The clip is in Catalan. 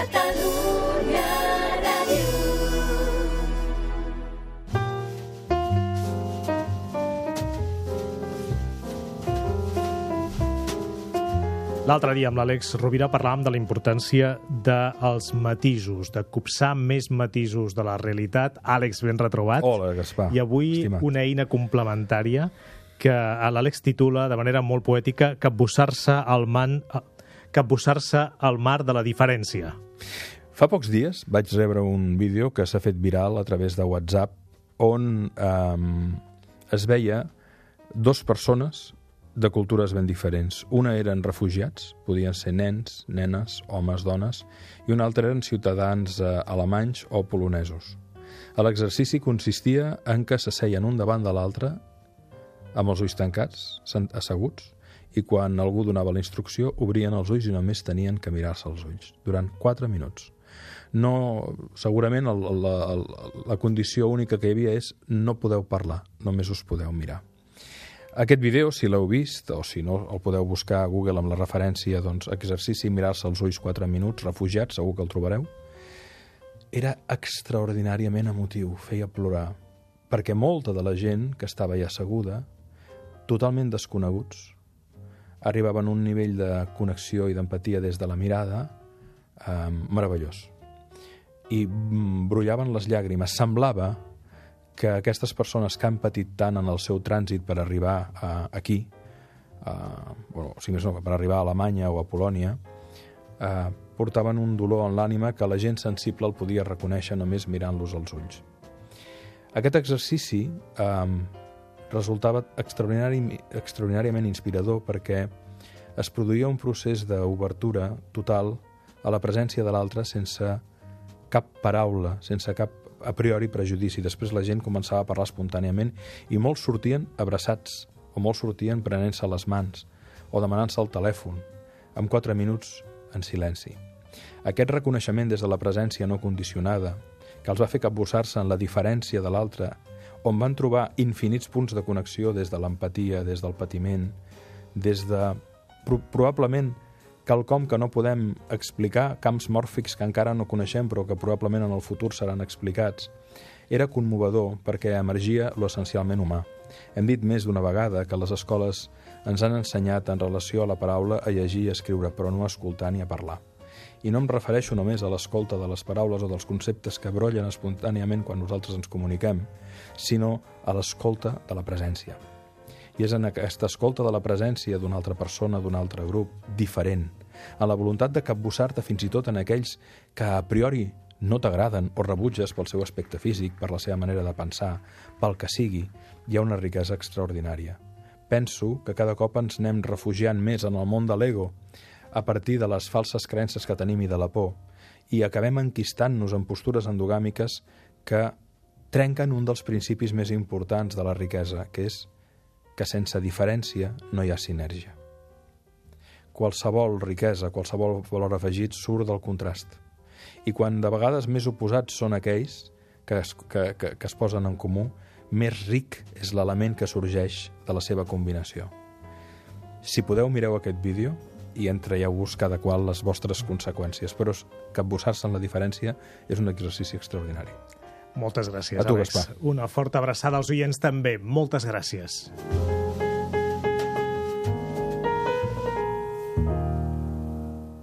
Catalunya Ràdio. L'altre dia amb l'Àlex Rovira parlàvem de la importància dels matisos, de copsar més matisos de la realitat. Àlex, ben retrobat. Hola, Gaspar. I avui Estimat. una eina complementària que l'Àlex titula de manera molt poètica capbussar-se al, man, capbussar-se al mar de la diferència. Fa pocs dies vaig rebre un vídeo que s'ha fet viral a través de WhatsApp on eh, es veia dos persones de cultures ben diferents. Una eren refugiats, podien ser nens, nenes, homes, dones, i una altra eren ciutadans eh, alemanys o polonesos. L'exercici consistia en que s'asseien un davant de l'altre amb els ulls tancats, asseguts, i quan algú donava la instrucció obrien els ulls i només tenien que mirar-se els ulls durant 4 minuts. No, segurament el, la, el, la condició única que hi havia és no podeu parlar, només us podeu mirar. Aquest vídeo, si l'heu vist, o si no, el podeu buscar a Google amb la referència doncs, exercici mirar-se els ulls 4 minuts, refugiats, segur que el trobareu, era extraordinàriament emotiu, feia plorar, perquè molta de la gent que estava allà asseguda, totalment desconeguts, arribaven a un nivell de connexió i d'empatia des de la mirada eh, meravellós. I mm, brollaven les llàgrimes. Semblava que aquestes persones que han patit tant en el seu trànsit per arribar a, aquí, a, bueno, si més no, per arribar a Alemanya o a Polònia, eh, portaven un dolor en l'ànima que la gent sensible el podia reconèixer només mirant-los als ulls. Aquest exercici eh, resultava extraordinari, extraordinàriament inspirador perquè es produïa un procés d'obertura total a la presència de l'altre sense cap paraula, sense cap a priori prejudici. Després la gent començava a parlar espontàniament i molts sortien abraçats o molts sortien prenent-se les mans o demanant-se el telèfon amb quatre minuts en silenci. Aquest reconeixement des de la presència no condicionada, que els va fer capbussar-se en la diferència de l'altre, on van trobar infinits punts de connexió des de l'empatia, des del patiment, des de pro probablement quelcom que no podem explicar, camps mòrfics que encara no coneixem però que probablement en el futur seran explicats, era conmovedor perquè emergia lo essencialment humà. Hem dit més d'una vegada que les escoles ens han ensenyat en relació a la paraula a llegir i a escriure, però no a escoltar ni a parlar. I no em refereixo només a l'escolta de les paraules o dels conceptes que brollen espontàniament quan nosaltres ens comuniquem, sinó a l'escolta de la presència. I és en aquesta escolta de la presència d'una altra persona, d'un altre grup, diferent, en la voluntat de capbussar-te fins i tot en aquells que a priori no t'agraden o rebutges pel seu aspecte físic, per la seva manera de pensar, pel que sigui, hi ha una riquesa extraordinària. Penso que cada cop ens anem refugiant més en el món de l'ego, a partir de les falses creences que tenim i de la por, i acabem enquistant-nos en postures endogàmiques que trenquen un dels principis més importants de la riquesa, que és que sense diferència no hi ha sinergia. Qualsevol riquesa, qualsevol valor afegit surt del contrast. I quan de vegades més oposats són aquells que es, que, que, que es posen en comú, més ric és l'element que sorgeix de la seva combinació. Si podeu, mireu aquest vídeo i en traieu-vos cada qual les vostres conseqüències, però capbussar-se en la diferència és un exercici extraordinari. Moltes gràcies, A tu, Àlex. Gaspar. Una forta abraçada als oients també. Moltes gràcies.